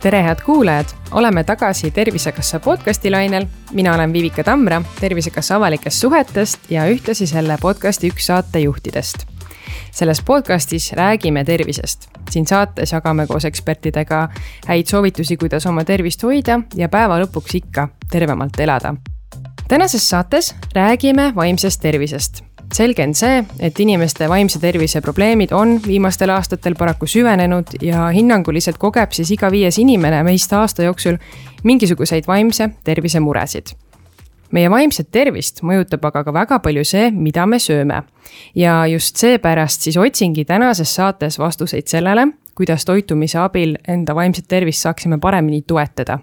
tere, head kuulajad, oleme tagasi Tervisekassa podcasti lainel. mina olen Vivika Tamra Tervisekassa avalikest suhetest ja ühtlasi selle podcasti üks saatejuhtidest. selles podcastis räägime tervisest. siin saates jagame koos ekspertidega häid soovitusi, kuidas oma tervist hoida ja päeva lõpuks ikka tervemalt elada. Tänases saates räägime vaimsest tervisest selge on see, et inimeste vaimse tervise probleemid on viimastel aastatel paraku süvenenud ja hinnanguliselt kogeb siis iga viies inimene meist aasta jooksul mingisuguseid vaimse tervise muresid meie vaimset tervist mõjutab aga ka väga palju see, mida me sööme. ja just seepärast siis otsingi tänases saates vastuseid sellele, kuidas toitumise abil enda vaimset tervist saaksime paremini toetada.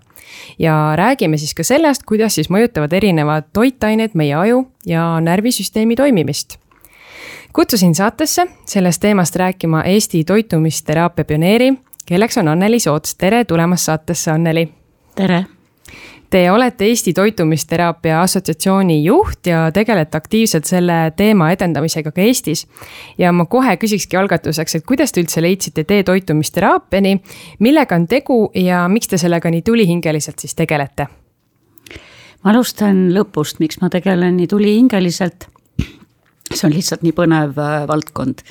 ja räägime siis ka sellest, kuidas siis mõjutavad erinevad toitained meie aju ja närvisüsteemi toimimist kutsusin saatesse sellest teemast rääkima Eesti toitumisteraapia pioneeri, kelleks on Anneli Soots, tere tulemast saatesse, Anneli. tere Te olete Eesti Toitumisteraapia Assotsiatsiooni juht ja tegelete aktiivselt selle teema edendamisega ka Eestis. ja ma kohe küsikski algatuseks, et kuidas te üldse leidsite tee toitumisteraapiani, millega on tegu ja miks te sellega nii tulihingeliselt siis tegelete? ma alustan lõpust, miks ma tegelen nii tulihingeliselt. see on lihtsalt nii põnev äh, valdkond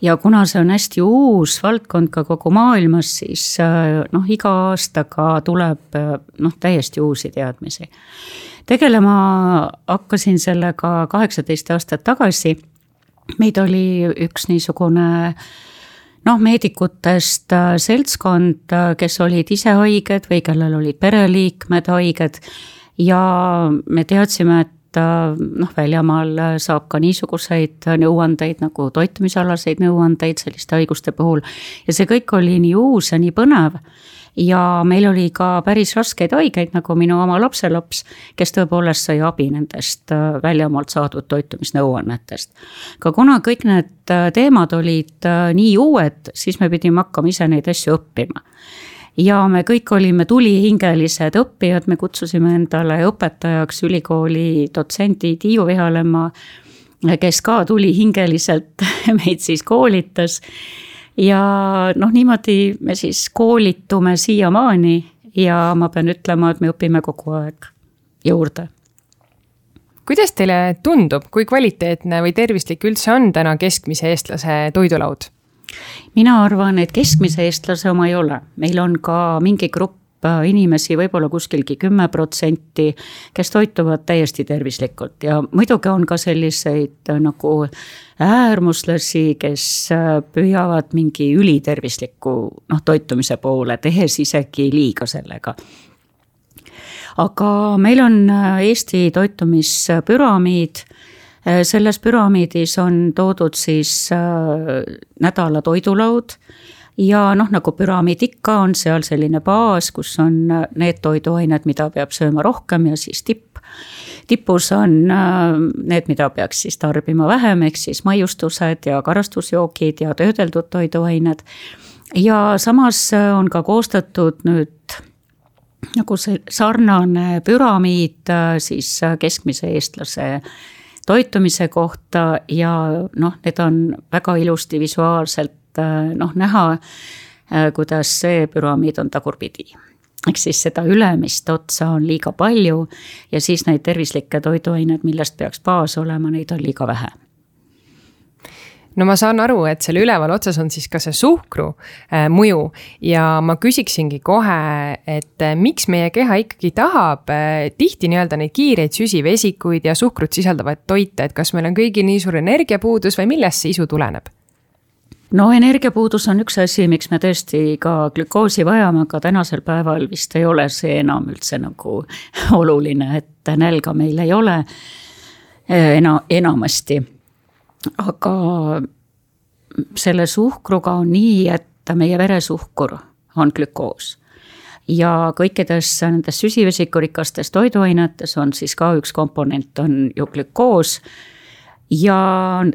ja kuna see on hästi uus valdkond ka kogu maailmas, siis äh, noh, iga aastaga tuleb äh, noh, täiesti uusi teadmisi. tegelema hakkasin sellega kaheksateist aastat tagasi. meid oli üks niisugune noh, meedikutest äh, seltskond, kes olid ise haiged või kellel olid pereliikmed haiged ja me teadsime, et noh, väljamaal saab ka niisuguseid nõuandeid nagu toitumisalaseid nõuandeid selliste haiguste puhul. ja see kõik oli nii uus ja nii põnev. ja meil oli ka päris raskeid haigeid, nagu minu oma lapselaps, kes tõepoolest sai abi nendest äh, väljamaalt saadud toitumisnõuannetest. aga kuna kõik need äh, teemad olid äh, nii uued, siis me pidime hakkama ise neid asju õppima ja me kõik olime tulihingelised õppijad, me kutsusime endale õpetajaks ülikooli dotsendi Tiiu Vihalemma, kes ka tulihingeliselt meid siis koolitas. ja noh, niimoodi me siis koolitume siiamaani ja ma pean ütlema, et me õpime kogu aeg juurde kuidas teile tundub, kui kvaliteetne või tervislik üldse on täna keskmise eestlase toidulaud? Mina arvan, et keskmise eestlase oma ei ole, meil on ka mingi grupp äh, inimesi, võib-olla kuskilgi kümme protsenti, kes toituvad täiesti tervislikult. Ja muidugi on ka selliseid äh, nagu äärmuslasi, kes äh, püüavad mingi ülitervisliku noh, toitumise poole, tehes isegi liiga sellega. Aga meil on Eesti toitumispüramiid selles püramiidis on toodud siis äh, nädala toidulaud ja noh, nagu püramiid ikka, on seal selline baas, kus on äh, need toiduained, mida peab sööma rohkem ja siis tipp. tipus on need, mida peaks siis tarbima vähem, ehk siis maiustused ja karastusjoogid ja töödeldud toiduained. ja samas on ka koostatud nüüd nagu see sarnane püramiid siis keskmise eestlase toitumise kohta ja noh, need on väga ilusti visuaalselt äh, noh, näha, äh, kuidas see püramiid on tagurpidi. Ehk siis seda ülemist otsa on liiga palju ja siis neid tervislikke toiduaineid, millest peaks baas olema, neid on liiga vähe no ma saan aru, et seal üleval otsas on siis ka see suhkru äh, mõju ja ma küsiksingi kohe, et äh, miks meie keha ikkagi tahab äh, tihti nii-öelda neid kiireid süsivesikuid ja suhkrut sisaldavaid toite, et kas meil on kõigil nii suur energiapuudus või millest see isu tuleneb? no energiapuudus on üks asi, miks me tõesti ka glükoosi vajame, aga tänasel päeval vist ei ole see enam üldse nagu oluline, et nälga meil ei ole ena-, enamasti aga selle suhkruga on nii, et meie veresuhkur on glükoos. ja kõikides nendes süsivesikurikastes toiduainetes on siis ka üks komponent on ju glükoos. ja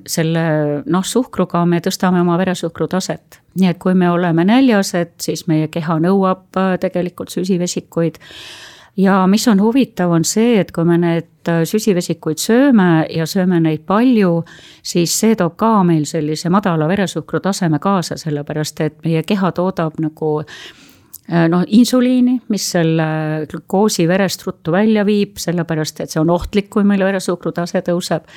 selle noh, suhkruga me tõstame oma veresuhkru taset, nii et kui me oleme näljased, siis meie keha nõuab äh, tegelikult süsivesikuid ja mis on huvitav, on see, et kui me need süsivesikuid sööme ja sööme neid palju, siis see toob ka meil sellise madala veresuhkru taseme kaasa, sellepärast et meie keha toodab nagu noh, insuliini, mis selle glükoosi verest ruttu välja viib, sellepärast et see on ohtlik, kui meil veresuhkru tase tõuseb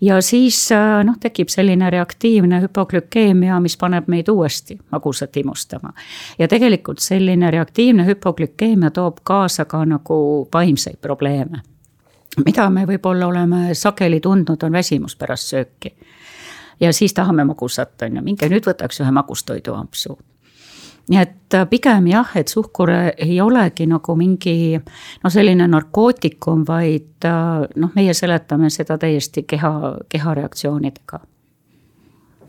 ja siis äh, noh, tekib selline reaktiivne hüpoglükeemia, mis paneb meid uuesti magusat imustama. ja tegelikult selline reaktiivne hüpoglükeemia toob kaasa ka nagu vaimseid probleeme. Mida me võib-olla oleme sageli tundnud, on väsimus pärast sööki. ja siis tahame magusat, on ju, minge nüüd võtaks ühe magustoiduampsu nii et äh, pigem jah, et suhkur ei olegi nagu mingi noh, selline narkootikum, vaid äh, noh, meie seletame seda täiesti keha, kehareaktsioonidega.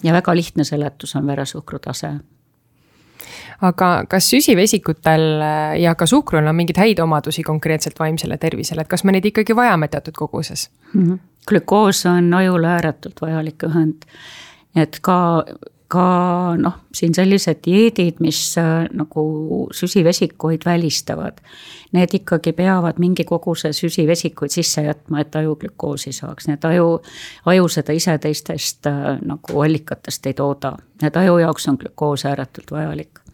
ja väga lihtne seletus on veresuhkru tase aga kas süsivesikutel äh, ja ka suhkrul on mingeid häid omadusi konkreetselt vaimsele tervisele, et kas me neid ikkagi vajame teatud koguses mm? -hmm. glükoos on ajule ääretult vajalik ühend. et ka ka noh, siin sellised dieedid, mis äh, nagu süsivesikuid välistavad. Need ikkagi peavad mingi koguse süsivesikuid sisse jätma, et aju glükoosi saaks, et aju, aju seda ise teistest äh, nagu allikatest ei tooda. et aju jaoks on glükoos ääretult vajalik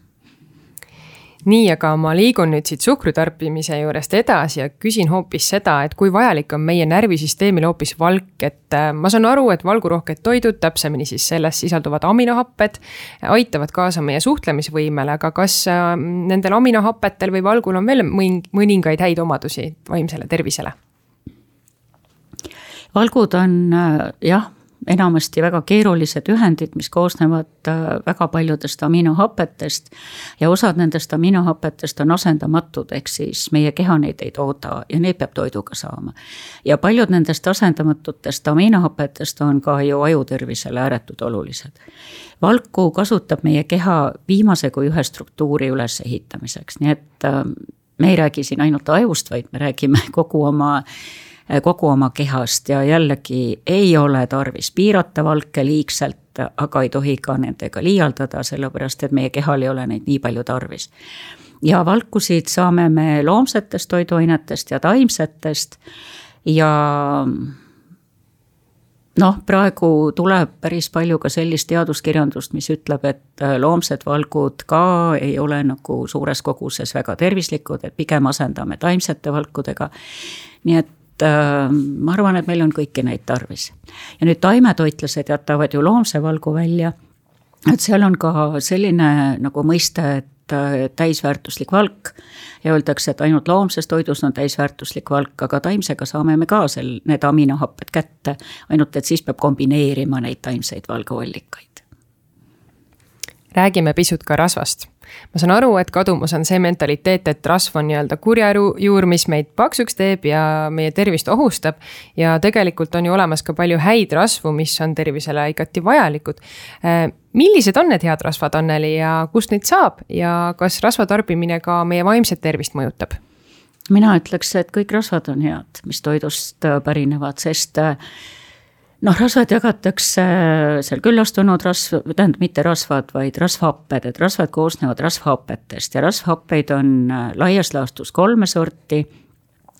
nii, aga ma liigun nüüd siit suhkru tarbimise juurest edasi ja küsin hoopis seda, et kui vajalik on meie närvisüsteemile hoopis valk, et äh, ma saan aru, et valgurohked toidud, täpsemini siis selles sisalduvad aminohapped, aitavad kaasa meie suhtlemisvõimele, aga kas äh, nendel aminohappetel või valgul on veel mõningaid häid omadusi vaimsele tervisele? valgud on äh, jah enamasti väga keerulised ühendid, mis koosnevad äh, väga paljudest aminohapetest. ja osad nendest aminohapetest on asendamatud, ehk siis meie keha neid ei tooda ja neid peab toiduga saama. ja paljud nendest asendamatutest aminohapetest on ka ju ajutervisele ääretult olulised. valku kasutab meie keha viimase kui ühe struktuuri ülesehitamiseks, nii et äh, me ei räägi siin ainult ajust, vaid me räägime kogu oma kogu oma kehast ja jällegi ei ole tarvis piirata valke liigselt, aga ei tohi ka nendega liialdada, sellepärast et meie kehal ei ole neid nii palju tarvis. ja valkusid saame me loomsetest toiduainetest ja taimsetest ja noh, praegu tuleb päris palju ka sellist teaduskirjandust, mis ütleb, et loomsed valgud ka ei ole nagu suures koguses väga tervislikud, et pigem asendame taimsete valkudega. nii et äh, ma arvan, et meil on kõiki neid tarvis. ja nüüd taimetoitlased jätavad ju loomse valgu välja. et seal on ka selline nagu mõiste, et äh, täisväärtuslik valk ja öeldakse, et ainult loomses toidus on täisväärtuslik valk, aga taimsega saame me ka sel, need aminohapped kätte. ainult et siis peab kombineerima neid taimseid valguallikaid. räägime pisut ka rasvast ma saan aru, et kadumas on see mentaliteet, et rasv on nii-öelda kurjajuur, mis meid paksuks teeb ja meie tervist ohustab. ja tegelikult on ju olemas ka palju häid rasvu, mis on tervisele igati vajalikud. Äh, millised on need head rasvad, Anneli, ja kust neid saab ja kas rasva tarbimine ka meie vaimset tervist mõjutab? mina ütleks, et kõik rasvad on head, mis toidust pärinevad, sest äh, noh, rasvad jagatakse äh, seal küllastunud rasv, tähendab mitte rasvad, vaid rasvhapped, et rasvad koosnevad rasvhappetest ja rasvhappeid on äh, laias laastus kolme sorti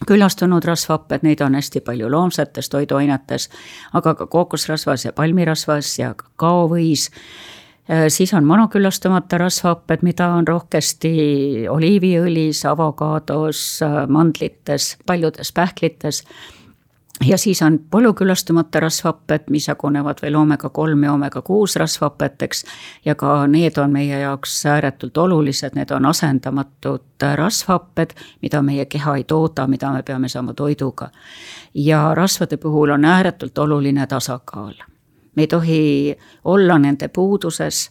küllastunud rasvhapped, neid on hästi palju loomsetes toiduainetes, aga ka kookosrasvas ja palmirasvas ja kakaovõis. Äh, siis on monoküllastamata rasvhapped, mida on rohkesti oliiviõlis, avokaados, mandlites, paljudes pähklites ja siis on polükülastumata rasvhapped, mis jagunevad veel oomega kolm ja oomega kuus rasvhapeteks. ja ka need on meie jaoks ääretult olulised, need on asendamatud rasvhapped, mida meie keha ei tooda, mida me peame saama toiduga. ja rasvade puhul on ääretult oluline tasakaal. me ei tohi olla nende puuduses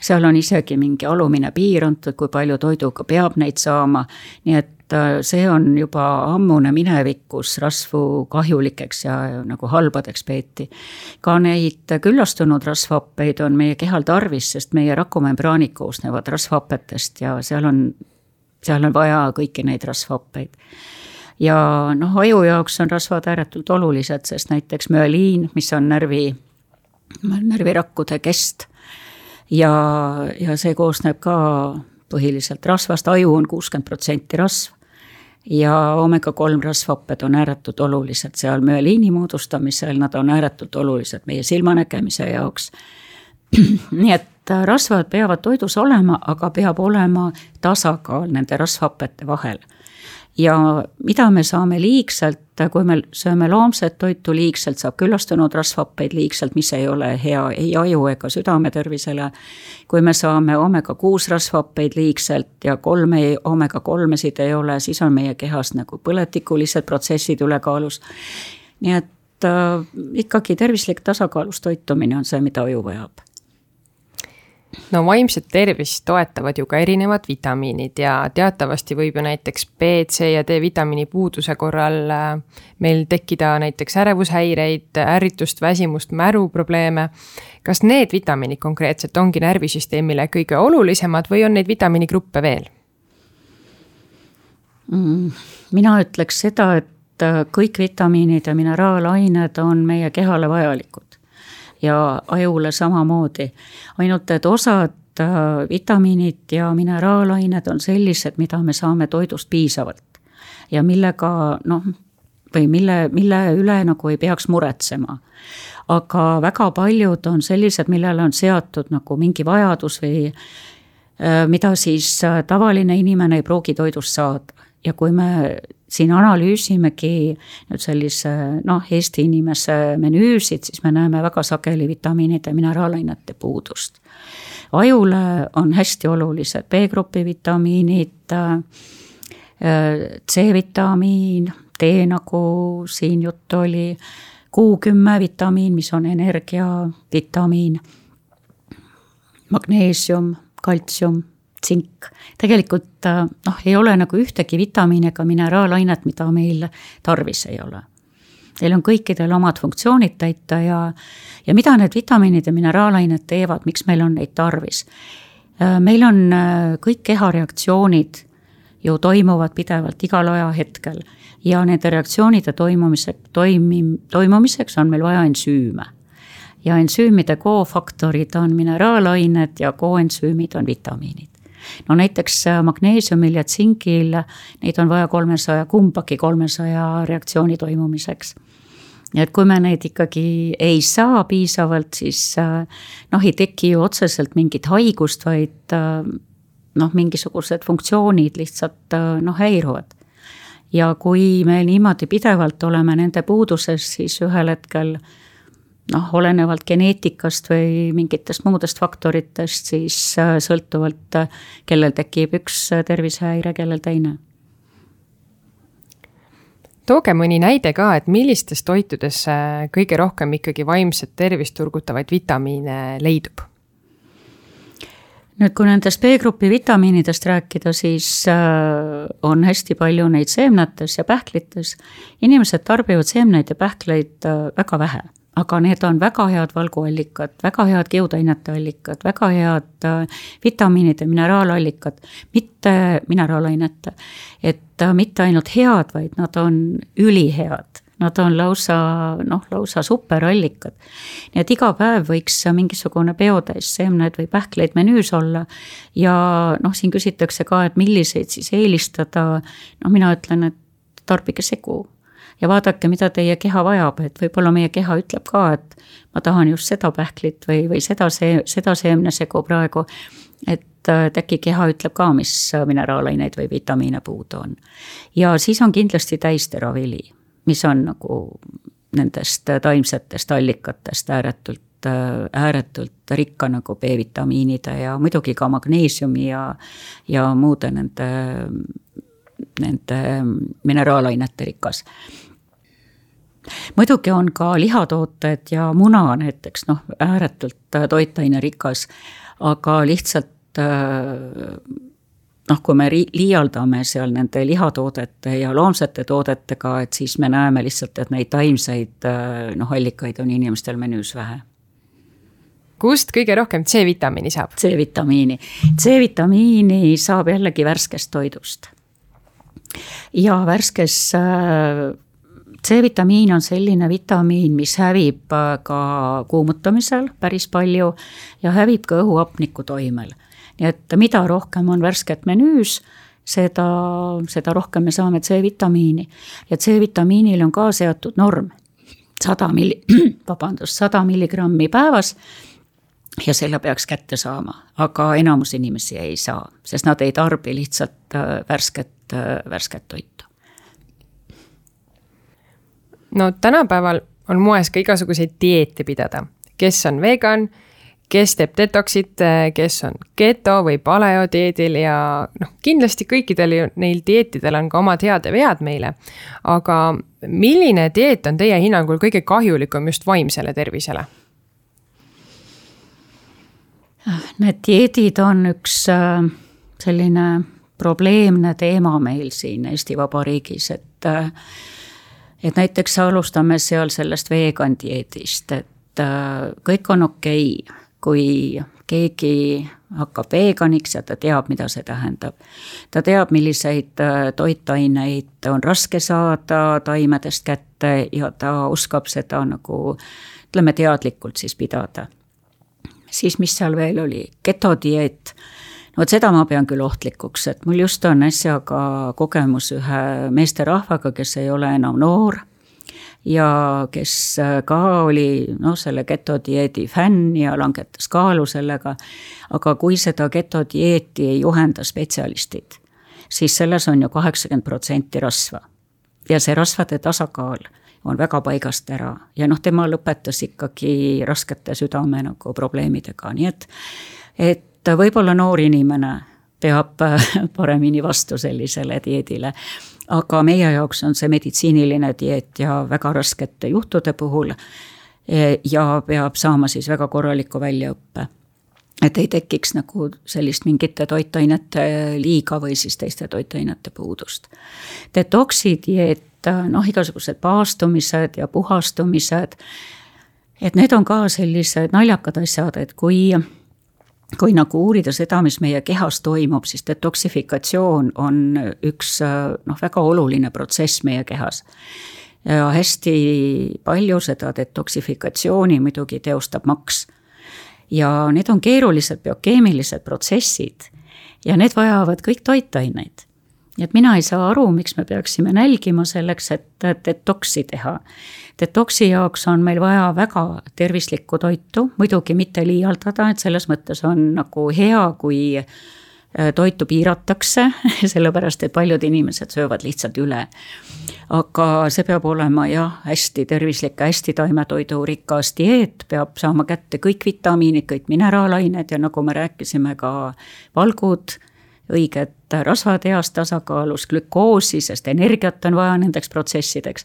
seal on isegi mingi alumine piir antud, kui palju toiduga peab neid saama, nii et Äh, see on juba ammune minevik, kus rasvu kahjulikeks ja nagu halbadeks peeti. ka neid küllastunud rasvhappeid on meie kehal tarvis, sest meie rakumembraanid koosnevad rasvhappetest ja seal on, seal on vaja kõiki neid rasvhappeid. Ja noh, aju jaoks on rasvad ääretult olulised, sest näiteks müeliin, mis on närvi, närvirakkude kest ja, ja see koosneb ka põhiliselt rasvast, aju on kuuskümmend protsenti rasv ja omega-3 rasvhapped on ääretult olulised seal müeliini moodustamisel, nad on ääretult olulised meie silmanägemise jaoks. nii et rasvad peavad toidus olema, aga peab olema tasakaal nende rasvhapete vahel ja mida me saame liigselt, kui me sööme loomset toitu liigselt, saab küllastunud rasvhappeid liigselt, mis ei ole hea ei aju ega südametervisele. kui me saame omega kuus rasvhappeid liigselt ja kolme omega kolmesid ei ole, siis on meie kehas nagu põletikulised protsessid ülekaalus. nii et äh, ikkagi tervislik tasakaalus toitumine on see, mida aju vajab no vaimset tervist toetavad ju ka erinevad vitamiinid ja teatavasti võib ju näiteks B, C ja D vitamiini puuduse korral äh, meil tekkida näiteks ärevushäireid, ärritust, väsimust, märuprobleeme. kas need vitamiinid konkreetselt ongi närvisüsteemile kõige olulisemad või on neid vitamiinigruppe veel mm,? mina ütleks seda, et äh, kõik vitamiinid ja mineraalained on meie kehale vajalikud ja ajule samamoodi. ainult et osad äh, vitamiinid ja mineraalained on sellised, mida me saame toidust piisavalt ja millega noh, või mille, mille üle nagu ei peaks muretsema. aga väga paljud on sellised, millele on seatud nagu mingi vajadus või äh, mida siis äh, tavaline inimene ei pruugi toidust saada ja kui me siin analüüsimegi nüüd sellise noh, Eesti inimese menüüsid, siis me näeme väga sageli vitamiinide, mineraalainete puudust. ajule on hästi olulised B-grupi vitamiinid, C-vitamiin, D nagu siin juttu oli, Q10 vitamiin, mis on energiavitamiin, magneesium, kaltsium tsink. tegelikult äh, noh, ei ole nagu ühtegi vitamiini ega mineraalainet, mida meil tarvis ei ole. Neil on kõikidel omad funktsioonid täita ja, ja mida need vitamiinid ja mineraalained teevad, miks meil on neid tarvis? Äh, meil on äh, kõik kehareaktsioonid ju toimuvad pidevalt igal ajahetkel ja nende reaktsioonide toimumiseks, toimi-, toimumiseks on meil vaja ensüüme ja ensüümide kofaktorid on mineraalained ja koensüümid on vitamiinid no näiteks äh, magneesiumil ja tsingil, neid on vaja kolmesaja, kumbagi kolmesaja reaktsiooni toimumiseks ja et kui me neid ikkagi ei saa piisavalt, siis äh, noh, ei teki ju otseselt mingit haigust, vaid äh, noh, mingisugused funktsioonid lihtsalt noh, häiruvad. ja kui me niimoodi pidevalt oleme nende puuduses, siis ühel hetkel äh, noh, olenevalt geneetikast või mingitest muudest faktoritest, siis äh, sõltuvalt, äh, kellel tekib üks äh, tervisehäire, kellel teine. tooge mõni näide ka, et millistes toitudes kõige rohkem ikkagi vaimset tervist turgutavaid vitamiine leidub? nüüd, kui nendest B-grupi vitamiinidest rääkida, siis on hästi palju neid seemnetes ja pähklites. inimesed tarbivad seemneid ja pähkleid väga vähe aga need on väga head valguallikad, väga head kiudainete allikad, väga head äh, vitamiinide, mineraalalikad, mitte mineraalainete. et äh, mitte ainult head, vaid nad on ülihead Nad on lausa noh, lausa superallikad. nii et iga päev võiks mingisugune peotäis seemneid või pähkleid menüüs olla. ja noh, siin küsitakse ka, et milliseid siis eelistada. noh, mina ütlen, et tarbige segu ja vaadake, mida teie keha vajab, et võib-olla meie keha ütleb ka, et ma tahan just seda pähklit või, või seda see, seda seemnesegu praegu. et, et äkki keha ütleb ka, mis mineraalaineid või vitamiine puudu on. ja siis on kindlasti täisteravili, mis on nagu nendest taimsetest allikatest ääretult ääretult rikka nagu B-vitamiinide ja muidugi ka magneesiumi ja, ja muude nende, nende mineraalainete rikas muidugi on ka lihatooted ja muna näiteks noh, ääretult äh, toitainerikas, aga lihtsalt äh, noh, kui me liialdame seal nende lihatoodete ja loomsete toodetega, et siis me näeme lihtsalt, et neid taimseid äh, noh, allikaid on inimestel menüüs vähe kust kõige rohkem C-vitamiini saab? C-vitamiini, C-vitamiini saab jällegi värskest toidust. ja värskes C-vitamiin on selline vitamiin, mis hävib ka kuumutamisel päris palju ja hävib ka õhuhapniku toimel. nii et mida rohkem on värsket menüüs, seda, seda rohkem me saame C-vitamiini. ja C-vitamiinil on ka seatud norm, sada milli-, vabandust, sada milligrammi päevas ja selle peaks kätte saama, aga enamus inimesi ei saa, sest nad ei tarbi lihtsalt äh, värsket, äh, värsket toitu. No tänapäeval on moes ka igasuguseid dieete pidada, kes on vegan, kes teeb detox'it, kes on keto või paleodieedil ja noh, kindlasti kõikidel ju neil dieetidel on ka omad head ja vead meile. aga milline dieet on teie hinnangul kõige kahjulikum just vaimsele tervisele? Need dieedid on üks äh, selline probleemne teema meil siin Eesti Vabariigis, et äh, et näiteks alustame seal sellest vegan dieedist, et äh, kõik on okei okay, kui keegi hakkab veganiks ja ta teab, mida see tähendab. ta teab, milliseid toitaineid on raske saada taimedest kätte ja ta oskab seda nagu ütleme, teadlikult siis pidada siis mis seal veel oli, getodieet. Vot seda ma pean küll ohtlikuks, et mul just on äsja ka kogemus ühe meesterahvaga, kes ei ole enam noor ja kes ka oli noh, selle getodieedi fänn ja langetas kaalu sellega. aga kui seda getodieeti ei juhenda spetsialistid, siis selles on ju kaheksakümmend protsenti rasva. ja see rasvade tasakaal on väga paigast ära ja noh, tema lõpetas ikkagi raskete südame nagu probleemidega, nii et, et võib-olla noor inimene peab paremini vastu sellisele dieedile. aga meie jaoks on see meditsiiniline dieet ja väga raskete juhtude puhul e, ja peab saama siis väga korraliku väljaõppe et ei tekiks nagu sellist mingite toitainete liiga või siis teiste toitainete puudust. detoksi dieet noh, igasugused paastumised ja puhastumised, et need on ka sellised naljakad asjad, et kui kui nagu uurida seda, mis meie kehas toimub, siis detoksifikatsioon on üks noh, väga oluline protsess meie kehas. ja hästi palju seda detoksifikatsiooni muidugi teostab maks. ja need on keerulised biokeemilised protsessid ja need vajavad kõik toitaineid nii et mina ei saa aru, miks me peaksime nälgima selleks, et detoksi teha. Detoksi jaoks on meil vaja väga tervislikku toitu, muidugi mitte liialdada, et selles mõttes on nagu hea, kui äh, toitu piiratakse, sellepärast et paljud inimesed söövad lihtsalt üle. aga see peab olema jah, hästi tervislik, hästi taimetoidurikas dieet, peab saama kätte kõik vitamiinid, kõik mineraalained ja nagu me rääkisime, ka valgud õiget rasvad heas tasakaalus, glükoosi, sest energiat on vaja nendeks protsessideks.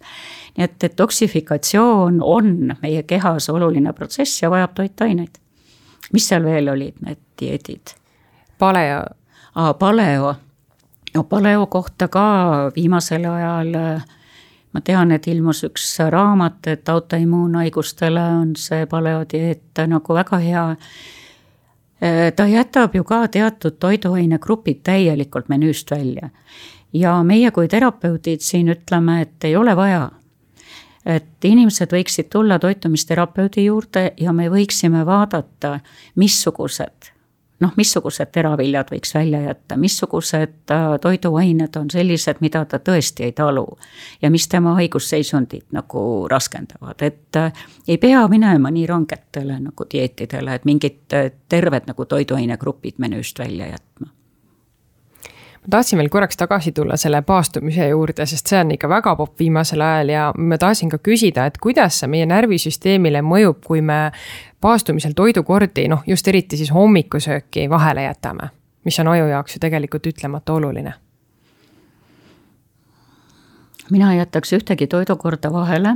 nii et detoksifikatsioon on meie kehas oluline protsess ja vajab toitaineid. mis seal veel olid, need dieedid? paleo. aa, paleo. no paleo kohta ka viimasel ajal ma tean, et ilmus üks raamat, et autoimmuunhaigustele on see paleodieet nagu väga hea Äh, ta jätab ju ka teatud toiduainegrupid täielikult menüüst välja. ja meie kui terapeudid siin ütleme, et ei ole vaja. et inimesed võiksid tulla toitumisterapeudi juurde ja me võiksime vaadata, missugused noh, missugused teraviljad võiks välja jätta, missugused äh, toiduained on sellised, mida ta tõesti ei talu. ja mis tema haigusseisundit nagu raskendavad, et äh, ei pea minema nii rangetele nagu dieetidele, et mingid äh, terved nagu toiduainegrupid menüüst välja jätma ma tahtsin veel korraks tagasi tulla selle paastumise juurde, sest see on ikka väga popp viimasel ajal ja ma tahtsin ka küsida, et kuidas see meie närvisüsteemile mõjub, kui me paastumisel toidukordi, noh just eriti siis hommikusööki vahele jätame, mis on aju jaoks ju tegelikult ütlemata oluline mina ei jätaks ühtegi toidukorda vahele.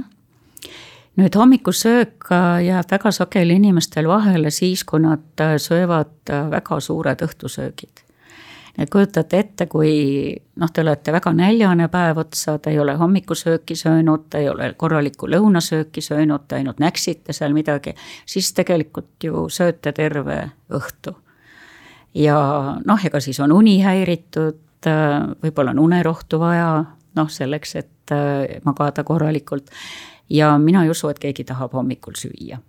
nüüd hommikusöök jääb väga sageli inimestel vahele siis, kui nad söövad väga suured õhtusöögid et kujutate ette, kui noh, te olete väga näljane päev otsa, te ei ole hommikusööki söönud, te ei ole korralikku lõunasööki söönud, te ainult näksite seal midagi, siis tegelikult ju sööte terve õhtu. ja noh, ega siis on uni häiritud, võib-olla on unerohtu vaja, noh, selleks, et magada korralikult. ja mina ei usu, et keegi tahab hommikul süüa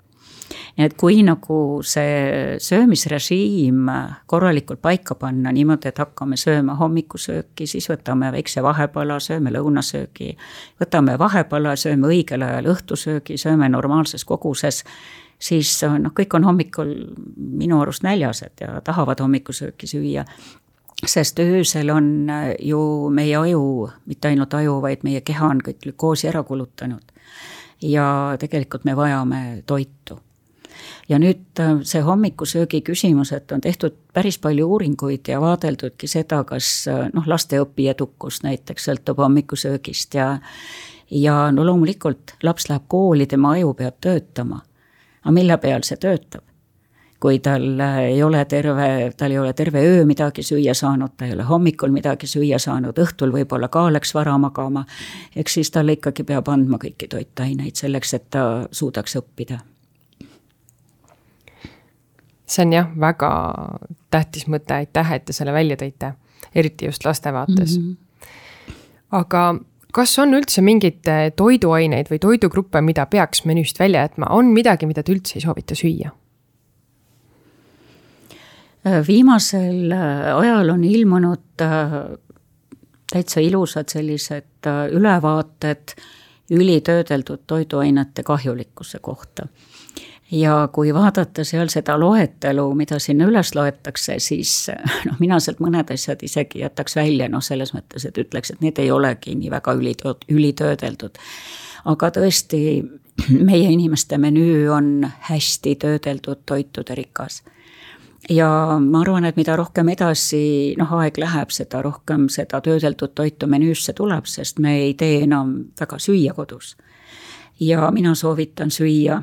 nii et kui nagu see söömisrežiim korralikult paika panna niimoodi, et hakkame sööma hommikusööki, siis võtame väikse vahepala, sööme lõunasöögi. võtame vahepala, sööme õigel ajal õhtusöögi, sööme normaalses koguses siis noh, kõik on hommikul minu arust näljased ja tahavad hommikusööki süüa sest öösel on ju meie aju, mitte ainult aju, vaid meie keha on kõik glükoosi ära kulutanud. ja tegelikult me vajame toitu. Ja nüüd see hommikusöögi küsimus, et on tehtud päris palju uuringuid ja vaadeldudki seda, kas noh, laste õpiedukus näiteks sõltub hommikusöögist ja ja no loomulikult laps läheb kooli, tema aju peab töötama aga mille peal see töötab? kui tal ei ole terve, tal ei ole terve öö midagi süüa saanud, ta ei ole hommikul midagi süüa saanud, õhtul võib-olla ka läks vara magama, eks siis talle ikkagi peab andma kõiki toitaineid selleks, et ta suudaks õppida. See on jah, väga tähtis mõte, aitäh, et te selle välja tõite, eriti just laste vaates mm. -hmm. aga kas on üldse mingeid eh, toiduaineid või toidugruppe, mida peaks menüüst välja jätma, on midagi, mida te üldse ei soovita süüa? Äh, viimasel äh, ajal on ilmunud äh, täitsa ilusad sellised ülevaated ülitöödeldud toiduainete kahjulikkuse kohta ja kui vaadata seal seda loetelu, mida sinna üles loetakse, siis noh, mina sealt mõned asjad isegi jätaks välja, noh, selles mõttes, et ütleks, et need ei olegi nii väga ülitööd, ülitöödeldud. aga tõesti, meie inimeste menüü on hästi töödeldud toitude rikas ja ma arvan, et mida rohkem edasi noh, aeg läheb, seda rohkem seda töödeldud toitu menüüsse tuleb, sest me ei tee enam väga süüa kodus. ja mina soovitan süüa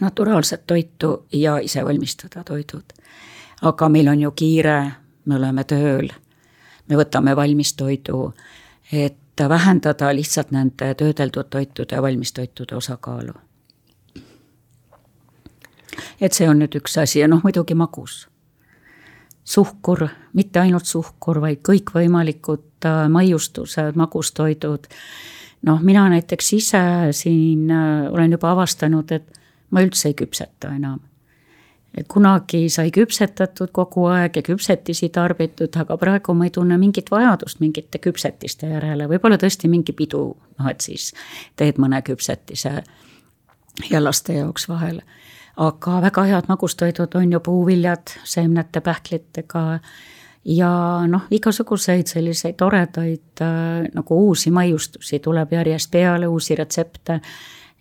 naturaalset toitu ja ise valmistada toidud. aga meil on ju kiire, me oleme tööl, me võtame valmistoidu, et vähendada lihtsalt nende töödeldud toitude ja valmistoitude osakaalu. et see on nüüd üks asi ja noh, muidugi magus. suhkur, mitte ainult suhkur, vaid kõikvõimalikud äh, maiustused, magustoidud. noh, mina näiteks ise siin äh, olen juba avastanud, et ma üldse ei küpseta enam. kunagi sai küpsetatud kogu aeg ja küpsetisi tarbitud, aga praegu ma ei tunne mingit vajadust mingite küpsetiste järele, võib-olla tõesti mingi pidu, noh et siis teed mõne küpsetise ja laste jaoks vahel. aga väga head magustoidud on ju puuviljad seemnete, pähklitega ja noh, igasuguseid selliseid toredaid äh, nagu uusi maiustusi tuleb järjest peale, uusi retsepte.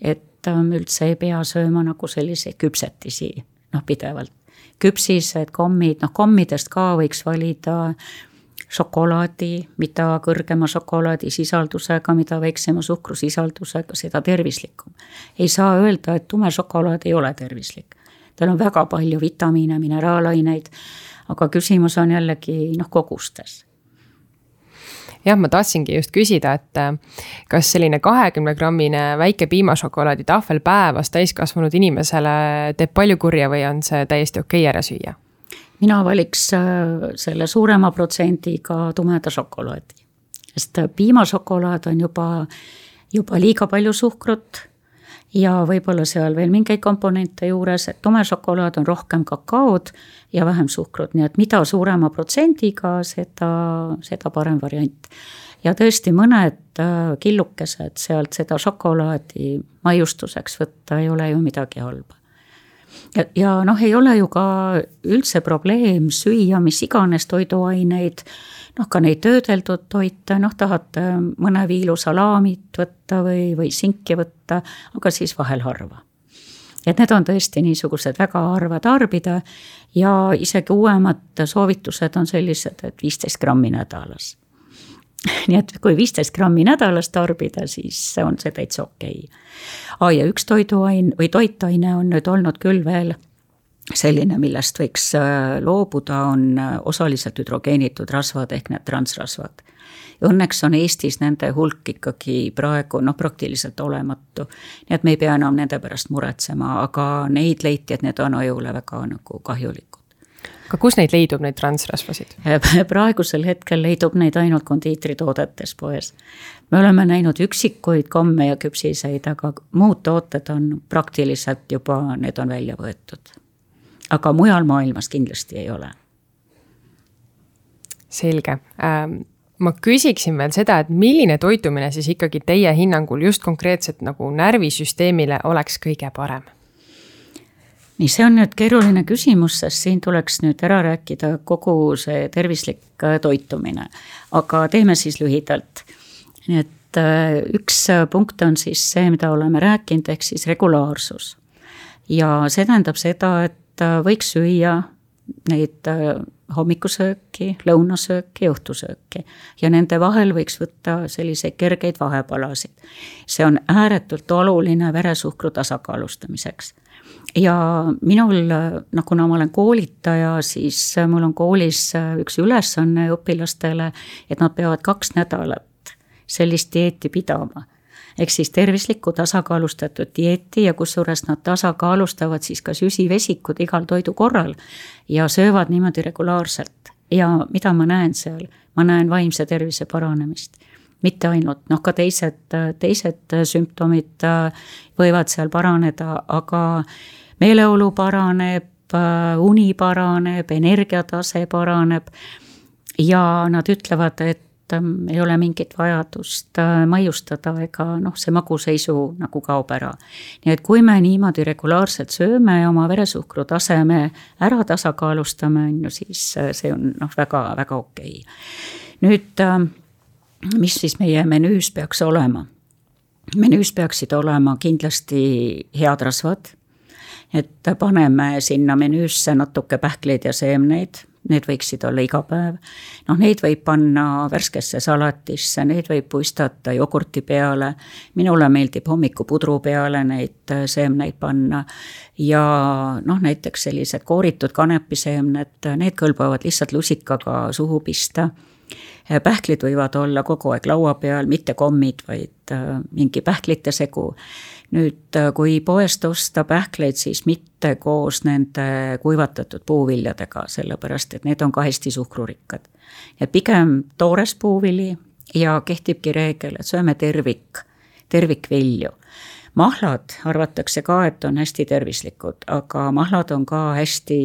et üldse ei pea sööma nagu selliseid küpsetisi, noh pidevalt. küpsised, kommid, noh kommidest ka võiks valida šokolaadi, mida kõrgema šokolaadisisaldusega, mida väiksema suhkrusisaldusega, seda tervislikum. ei saa öelda, et tume šokolaad ei ole tervislik. tal on väga palju vitamiine, mineraalaineid, aga küsimus on jällegi noh, kogustes jah, ma tahtsingi just küsida, et äh, kas selline kahekümne grammine väike piimašokolaadi tahvel päevas täiskasvanud inimesele teeb palju kurja või on see täiesti okei okay ära süüa? mina valiks äh, selle suurema protsendiga tumeda šokolaadi, sest äh, piimašokolaad on juba, juba liiga palju suhkrut ja võib-olla seal veel mingeid komponente juures, et tume šokolaad on rohkem kakaod ja vähem suhkrut, nii et mida suurema protsendiga, seda, seda parem variant. ja tõesti, mõned äh, killukesed sealt seda šokolaadi maiustuseks võtta ei ole ju midagi halba. Ja, ja noh, ei ole ju ka üldse probleem süüa mis iganes toiduaineid noh, ka neid töödeldud toite, noh, tahate mõne viilu salaamit võtta või, või sinki võtta, aga siis vahel harva. et need on tõesti niisugused väga harva tarbida ja isegi uuemad soovitused on sellised, et viisteist grammi nädalas. nii et kui viisteist grammi nädalas tarbida, siis on see täitsa okei okay.. aa, ja üks toiduaine või toitaine on nüüd olnud küll veel selline, millest võiks äh, loobuda, on äh, osaliselt hüdrogeenitud rasvad ehk need transrasvad. Õnneks on Eestis nende hulk ikkagi praegu noh, praktiliselt olematu. nii et me ei pea enam nende pärast muretsema, aga neid leiti, et need on ajule väga nagu kahjulikud. aga kus neid leidub, neid transrasvasid? praegusel hetkel leidub neid ainult kondiitritoodetes poes. me oleme näinud üksikuid komme ja küpsiseid, aga muud tooted on praktiliselt juba, need on välja võetud. Aga mujal maailmas kindlasti ei ole. selge ähm ma küsiksin veel seda, et milline toitumine siis ikkagi teie hinnangul just konkreetselt nagu närvisüsteemile oleks kõige parem? nii, see on nüüd keeruline küsimus, sest siin tuleks nüüd ära rääkida kogu see tervislik äh, toitumine. aga teeme siis lühidalt. et äh, üks punkt on siis see, mida oleme rääkinud, ehk siis regulaarsus. ja see tähendab seda, et äh, võiks süüa neid hommikusööki, lõunasööki, õhtusööki. ja nende vahel võiks võtta selliseid kergeid vahepalasid. see on ääretult oluline veresuhkru tasakaalustamiseks. ja minul, noh kuna ma olen koolitaja, siis mul on koolis üks ülesanne õpilastele, et nad peavad kaks nädalat sellist dieeti pidama ehk siis tervislikku tasakaalustatud dieeti ja kusjuures nad tasakaalustavad siis ka süsivesikud igal toidu korral ja söövad niimoodi regulaarselt. ja mida ma näen seal, ma näen vaimse tervise paranemist mitte ainult, noh ka teised, teised sümptomid äh, võivad seal paraneda, aga meeleolu paraneb, äh, uni paraneb, energiatase paraneb. ja nad ütlevad, et ähm, ei ole mingit vajadust äh, maiustada ega noh, see maguseisu nagu kaob ära. nii et kui me niimoodi regulaarselt sööme ja oma veresuhkru taseme ära tasakaalustame, on ju, siis äh, see on noh, väga, väga okei okay.. nüüd, äh, mis siis meie menüüs peaks olema? menüüs peaksid olema kindlasti head rasvad, et paneme sinna menüüsse natuke pähkleid ja seemneid need võiksid olla iga päev. noh, neid võib panna värskesse salatisse, neid võib puistata jogurti peale. minule meeldib hommikupudru peale neid äh, seemneid panna. ja noh, näiteks sellised kooritud kanepiseemned, need kõlbavad lihtsalt lusikaga suhu pista pähklid võivad olla kogu aeg laua peal, mitte kommid, vaid äh, mingi pähklite segu nüüd, äh, kui poest osta pähkleid, siis mitte koos nende kuivatatud puuviljadega, sellepärast et need on ka hästi suhkrurikkad. et pigem toores puuvili ja kehtibki reegel, et sööme tervik, tervikvilju mahlad arvatakse ka, et on hästi tervislikud, aga mahlad on ka hästi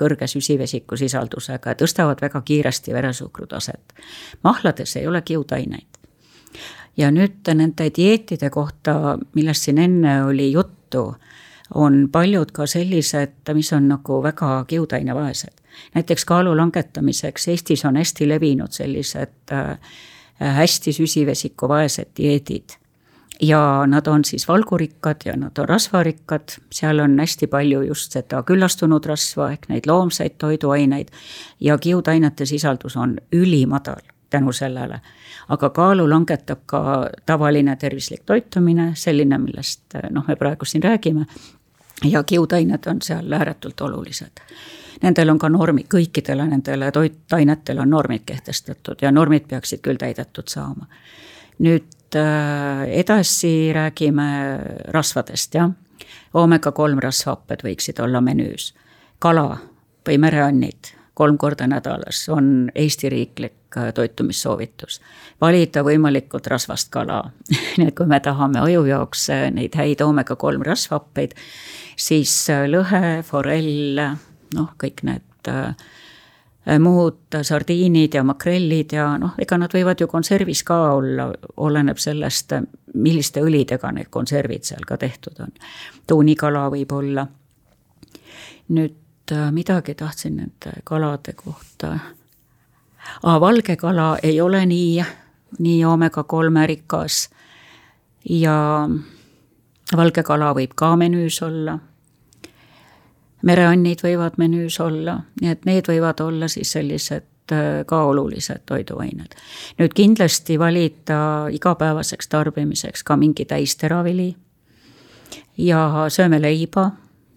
kõrge süsivesiku sisaldusega ja tõstavad väga kiiresti veresuhkru taset. mahlades ei ole kiudaineid ja nüüd nende dieetide kohta, millest siin enne oli juttu, on paljud ka sellised, mis on nagu väga kiudainevaesed. näiteks kaalu langetamiseks Eestis on hästi levinud sellised äh, hästi süsivesikuvaesed dieedid ja nad on siis valgurikkad ja nad on rasvarikkad, seal on hästi palju just seda küllastunud rasva ehk neid loomseid toiduaineid ja kiudainete sisaldus on ülimadal tänu sellele. aga kaalu langetab ka tavaline tervislik toitumine, selline, millest noh, me praegu siin räägime. ja kiudained on seal ääretult olulised. Nendel on ka normid, kõikidele nendele toitainetele on normid kehtestatud ja normid peaksid küll täidetud saama. nüüd äh, edasi räägime rasvadest, jah. oomega kolm rasvhapped võiksid olla menüüs. kala või mereannid kolm korda nädalas on Eesti riiklik äh, toitumissoovitus. valida võimalikult rasvast kala nii et kui me tahame aju jaoks äh, neid häid oomega kolm rasvhappeid, siis äh, lõhe, forell, noh, kõik need muud sardiinid ja makrellid ja noh, ega nad võivad ju konservis ka olla, oleneb sellest, milliste õlidega need konservid seal ka tehtud on. tuunikala võib olla. nüüd Äh, midagi tahtsin nende kalade kohta. valge kala ei ole nii, nii oomega kolme rikas. ja valge kala võib ka menüüs olla. Mereannid võivad menüüs olla, nii et need võivad olla siis sellised äh, ka olulised toiduained. nüüd kindlasti valida igapäevaseks tarbimiseks ka mingi täisteravili ja sööme leiba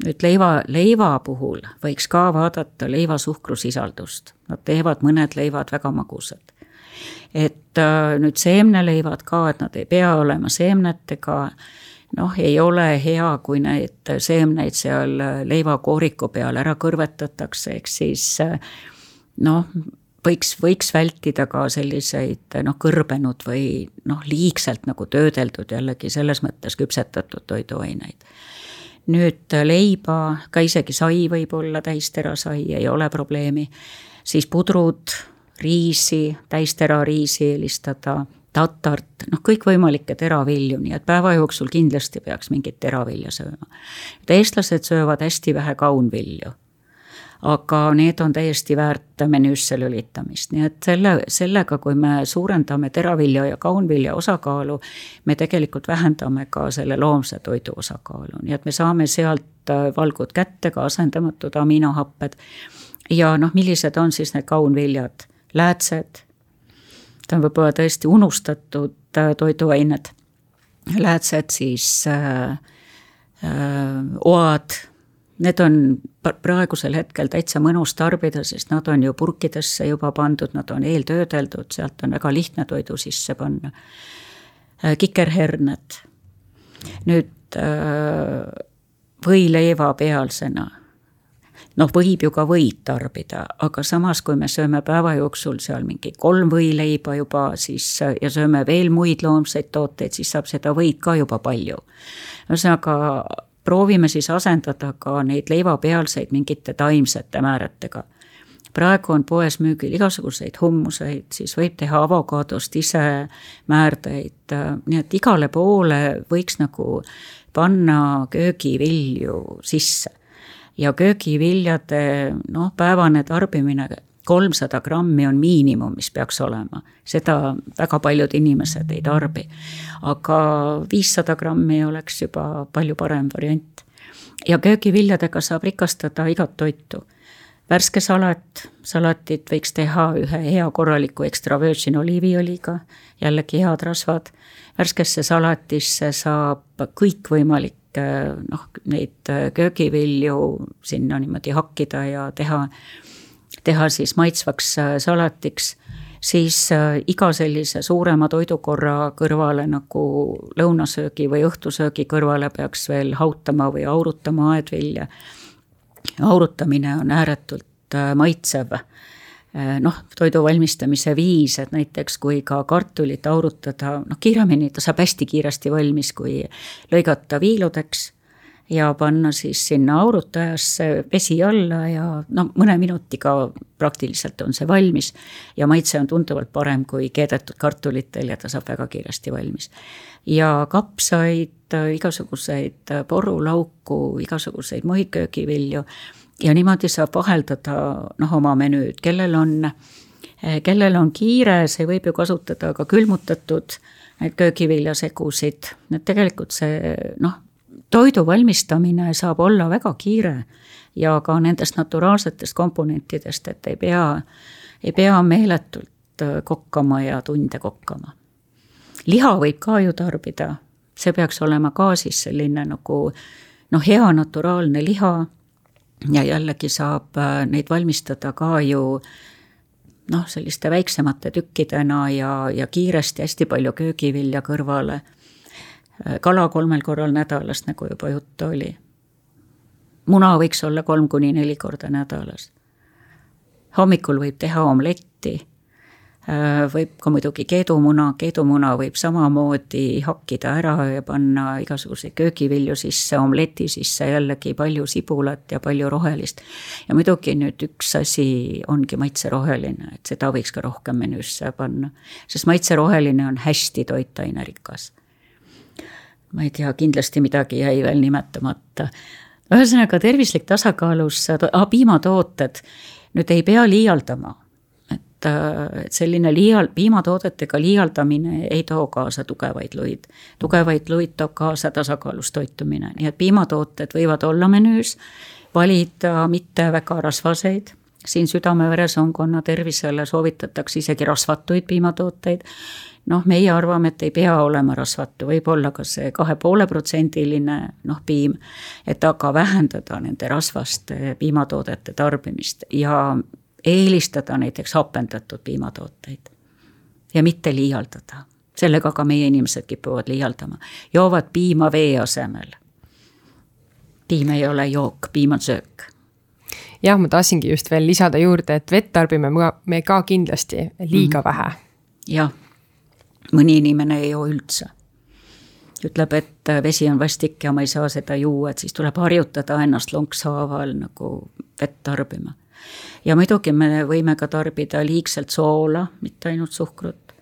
nüüd leiva, leiva puhul võiks ka vaadata leiva suhkrusisaldust, nad teevad mõned leivad väga magusad. et äh, nüüd seemneleivad ka, et nad ei pea olema seemnetega, noh, ei ole hea, kui neid seemneid seal leivakooriku peal ära kõrvetatakse, ehk siis noh, võiks, võiks vältida ka selliseid noh, kõrbenud või noh, liigselt nagu töödeldud jällegi selles mõttes küpsetatud toiduaineid. nüüd leiba, ka isegi sai võib olla täisterasai, ei ole probleemi, siis pudrud, riisi, täisterariisi eelistada, tatart, noh, kõikvõimalikke teravilju, nii et päeva jooksul kindlasti peaks mingit teravilja sööma. eestlased söövad hästi vähe kaunvilju aga need on täiesti väärt menüüsse lülitamist, nii et selle, sellega, kui me suurendame teravilja ja kaunvilja osakaalu, me tegelikult vähendame ka selle loomse toidu osakaalu, nii et me saame sealt äh, valgud kätte, ka asendamatud aminohapped. ja noh, millised on siis need kaunviljad, läätsed, ta on võib-olla tõesti unustatud äh, toiduained, läätsed siis äh, äh, oad Need on praegusel hetkel täitsa mõnus tarbida, sest nad on ju purkidesse juba pandud, nad on eeltöödeldud, sealt on väga lihtne toidu sisse panna. Äh, kikerherned, nüüd äh, võileiva pealsena noh, võib ju ka võid tarbida, aga samas, kui me sööme päeva jooksul seal mingi kolm võileiba juba, siis ja sööme veel muid loomseid tooteid, siis saab seda võid ka juba palju. ühesõnaga proovime siis asendada ka neid leivapealseid mingite taimsete määretega. praegu on poes müügil igasuguseid hummuseid, siis võib teha avokaadost ise määrdeid, nii et igale poole võiks nagu panna köögivilju sisse. Ja köögiviljade noh, päevane tarbimine kolmsada grammi on miinimum, mis peaks olema, seda väga paljud inimesed ei tarbi. aga viissada grammi oleks juba palju parem variant. ja köögiviljadega saab rikastada igat toitu. värske salat, salatit võiks teha ühe hea korraliku extra virgin oliiviõliga, jällegi head rasvad. värskesse salatisse saab kõikvõimalikke noh, neid köögivilju sinna niimoodi hakkida ja teha teha siis maitsvaks äh, salatiks, siis äh, iga sellise suurema toidukorra kõrvale nagu lõunasöögi või õhtusöögi kõrvale peaks veel hautama või aurutama aedvilja. aurutamine on ääretult äh, maitsev noh, toidu valmistamise viis, et näiteks kui ka kartulit aurutada, noh kiiremini, ta saab hästi kiiresti valmis, kui lõigata viiludeks ja panna siis sinna aurutajasse vesi alla ja no mõne minutiga praktiliselt on see valmis. ja maitse on tunduvalt parem kui keedetud kartulitel ja ta saab väga kiiresti valmis. ja kapsaid, igasuguseid porulauku, igasuguseid muid köögivilju ja niimoodi saab vaheldada noh, oma menüüd, kellel on, kellel on kiire, see võib ju kasutada ka külmutatud neid köögiviljasegusid, et tegelikult see noh, toidu valmistamine saab olla väga kiire ja ka nendest naturaalsetest komponentidest, et ei pea, ei pea meeletult äh, kokkama ja tunde kokkama. liha võib ka ju tarbida, see peaks olema ka siis selline nagu noh, hea naturaalne liha ja jällegi saab äh, neid valmistada ka ju noh, selliste väiksemate tükkidena ja, ja kiiresti hästi palju köögivilja kõrvale kala kolmel korral nädalas, nagu juba juttu oli. muna võiks olla kolm kuni neli korda nädalas. hommikul võib teha omletti, võib ka muidugi keedumuna, keedumuna võib samamoodi hakkida ära ja panna igasuguseid köögivilju sisse, omleti sisse jällegi palju sibulat ja palju rohelist. ja muidugi nüüd üks asi ongi maitseroheline, et seda võiks ka rohkem menüüsse panna, sest maitseroheline on hästi toitainerikas ma ei tea, kindlasti midagi jäi veel nimetamata. ühesõnaga tervislik tasakaalus ah,, piimatooted, nüüd ei pea liialdama. Et, äh, et selline liial-, piimatoodetega liialdamine ei too kaasa tugevaid luid. tugevaid luid toob kaasa tasakaalus toitumine, nii et piimatooted võivad olla menüüs, valida mitte väga rasvaseid. siin südame-veresoonkonna tervisele soovitatakse isegi rasvatuid piimatooteid. noh, meie arvame, et ei pea olema rasvatu, võib olla ka see kahe poole protsendiline noh, piim, et aga vähendada nende rasvaste piimatoodete tarbimist. ja eelistada näiteks hapendatud piimatooteid. ja mitte liialdada, sellega ka meie inimesed kipuvad liialdama, joovad piima vee asemel. piim ei ole jook, piim on söök jah, ma tahtsingi just veel lisada juurde, et vett tarbime me ka kindlasti liiga mm. vähe. jah, mõni inimene ei joo üldse. ütleb, et vesi on vastik ja ma ei saa seda juua, et siis tuleb harjutada ennast lonkshaaval nagu vett tarbima. Ja muidugi me võime ka tarbida liigselt soola, mitte ainult suhkrut.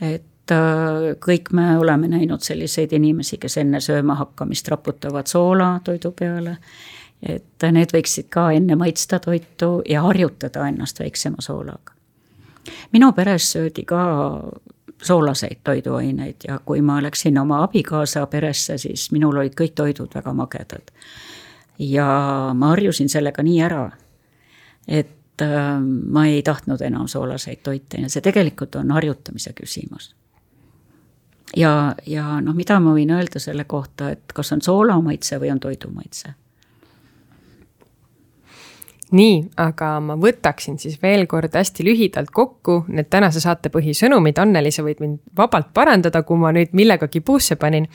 et äh, kõik me oleme näinud selliseid inimesi, kes enne sööma hakkamist raputavad soola toidu peale et need võiksid ka enne maitsta toitu ja harjutada ennast väiksema soolaga. minu peres söödi ka soolaseid toiduaineid ja kui ma läksin oma abikaasa peresse, siis minul olid kõik toidud väga magedad. ja ma harjusin sellega nii ära, et äh, ma ei tahtnud enam soolaseid toite ja see tegelikult on harjutamise küsimus. Ja, ja noh, mida ma võin öelda selle kohta, et kas on soolamaitse või on toidumaitse nii, aga ma võtaksin siis veel kord hästi lühidalt kokku need tänase saate põhisõnumid, Anneli, sa võid mind vabalt parandada, kui ma nüüd millegagi puusse panin.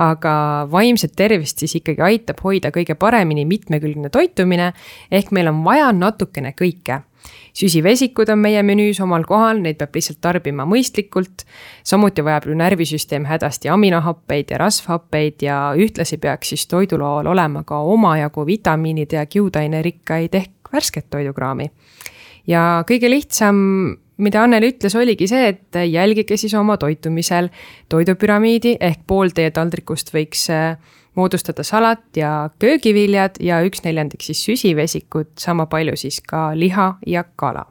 aga vaimset tervist siis ikkagi aitab hoida kõige paremini mitmekülgne toitumine, ehk meil on vaja natukene kõike süsivesikud on meie menüüs omal kohal, neid peab lihtsalt tarbima mõistlikult. samuti vajab ju närvisüsteem hädasti aminohappeid ja rasvhappeid ja ühtlasi peaks siis toidulaol olema ka omajagu vitamiinide ja kiudainerikkaid ehk värsket toidukraami. ja kõige lihtsam, mida Anneli ütles, oligi see, et jälgige siis oma toitumisel toidupüramiidi ehk pool teie taldrikust võiks äh, moodustada salat ja köögiviljad ja üks neljandik siis süsivesikud, sama palju siis ka liha ja kala.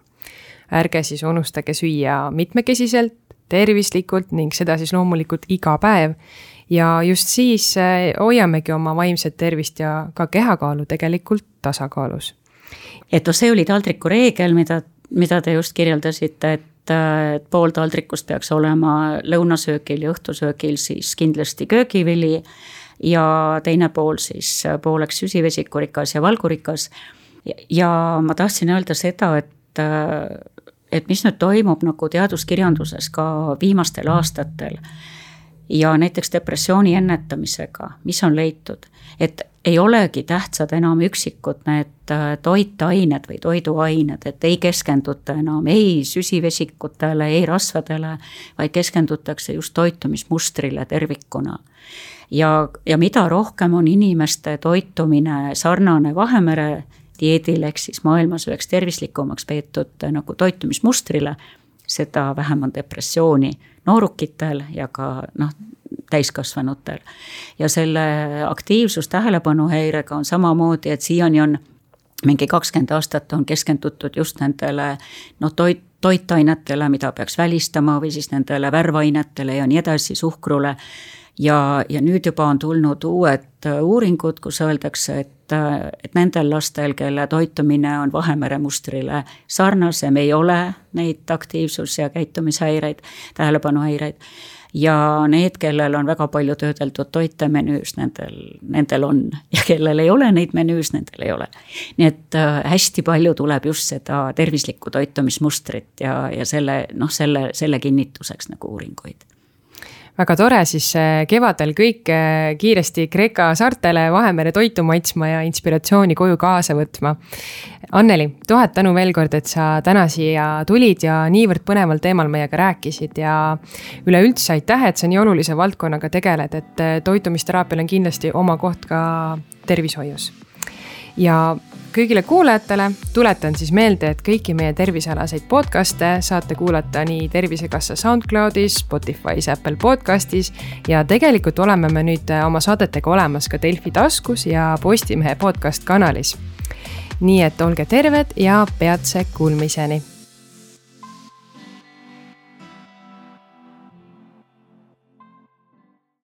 ärge siis unustage süüa mitmekesiselt, tervislikult ning seda siis loomulikult iga päev. ja just siis äh, hoiamegi oma vaimset tervist ja ka kehakaalu tegelikult tasakaalus et noh, see oli taldriku reegel, mida, mida te just kirjeldasite, et et pool taldrikust peaks olema lõunasöögil ja õhtusöögil siis kindlasti köögivili ja teine pool siis pooleks süsivesikurikas ja valgurikas. ja ma tahtsin öelda seda, et, et mis nüüd toimub nagu teaduskirjanduses ka viimastel aastatel ja näiteks depressiooni ennetamisega, mis on leitud, et ei olegi tähtsad enam üksikud need äh, toitained või toiduained, et ei keskenduta enam ei süsivesikutele, ei rasvadele, vaid keskendutakse just toitumismustrile tervikuna. Ja, ja mida rohkem on inimeste toitumine sarnane Vahemere dieedile ehk siis maailmas üheks tervislikumaks peetud nagu toitumismustrile, seda vähem on depressiooni noorukitel ja ka noh, täiskasvanutel. ja selle aktiivsus tähelepanuhäirega on samamoodi, et siiani on mingi kakskümmend aastat on keskendutud just nendele noh, toit, toitainetele, mida peaks välistama või siis nendele värvainetele ja nii edasi, suhkrule. Ja, ja nüüd juba on tulnud uued uuringud, kus öeldakse, et, et nendel lastel, kelle toitumine on Vahemere mustrile sarnasem, ei ole neid aktiivsus- ja käitumishäireid, tähelepanuhäireid. Ja need, kellel on väga palju töödeldud toite menüüs, nendel, nendel on. Ja kellel ei ole neid menüüs, nendel ei ole. nii et äh, hästi palju tuleb just seda tervislikku toitumismustrit ja, ja selle noh, selle, selle kinnituseks nagu uuringuid väga tore, siis äh, kevadel kõik äh, kiiresti Kreeka saartele Vahemere toitu maitsma ja inspiratsiooni koju kaasa võtma. Anneli, tuhat tänu veel kord, et sa täna siia tulid ja niivõrd põneval teemal meiega rääkisid ja üleüldse aitäh, et sa nii olulise valdkonnaga tegeled, et äh, toitumisteraapial on kindlasti oma koht ka tervishoius. ja kõigile kuulajatele. tuletan siis meelde, et kõiki meie tervisealaseid podcast'e saate kuulata nii Tervisekassa SoundCloudis, Spotify's, Apple podcastis. ja tegelikult oleme me nüüd oma saadetega olemas ka Delfi taskus ja Postimehe podcast kanalis. nii et olge terved ja peatse kuulmiseni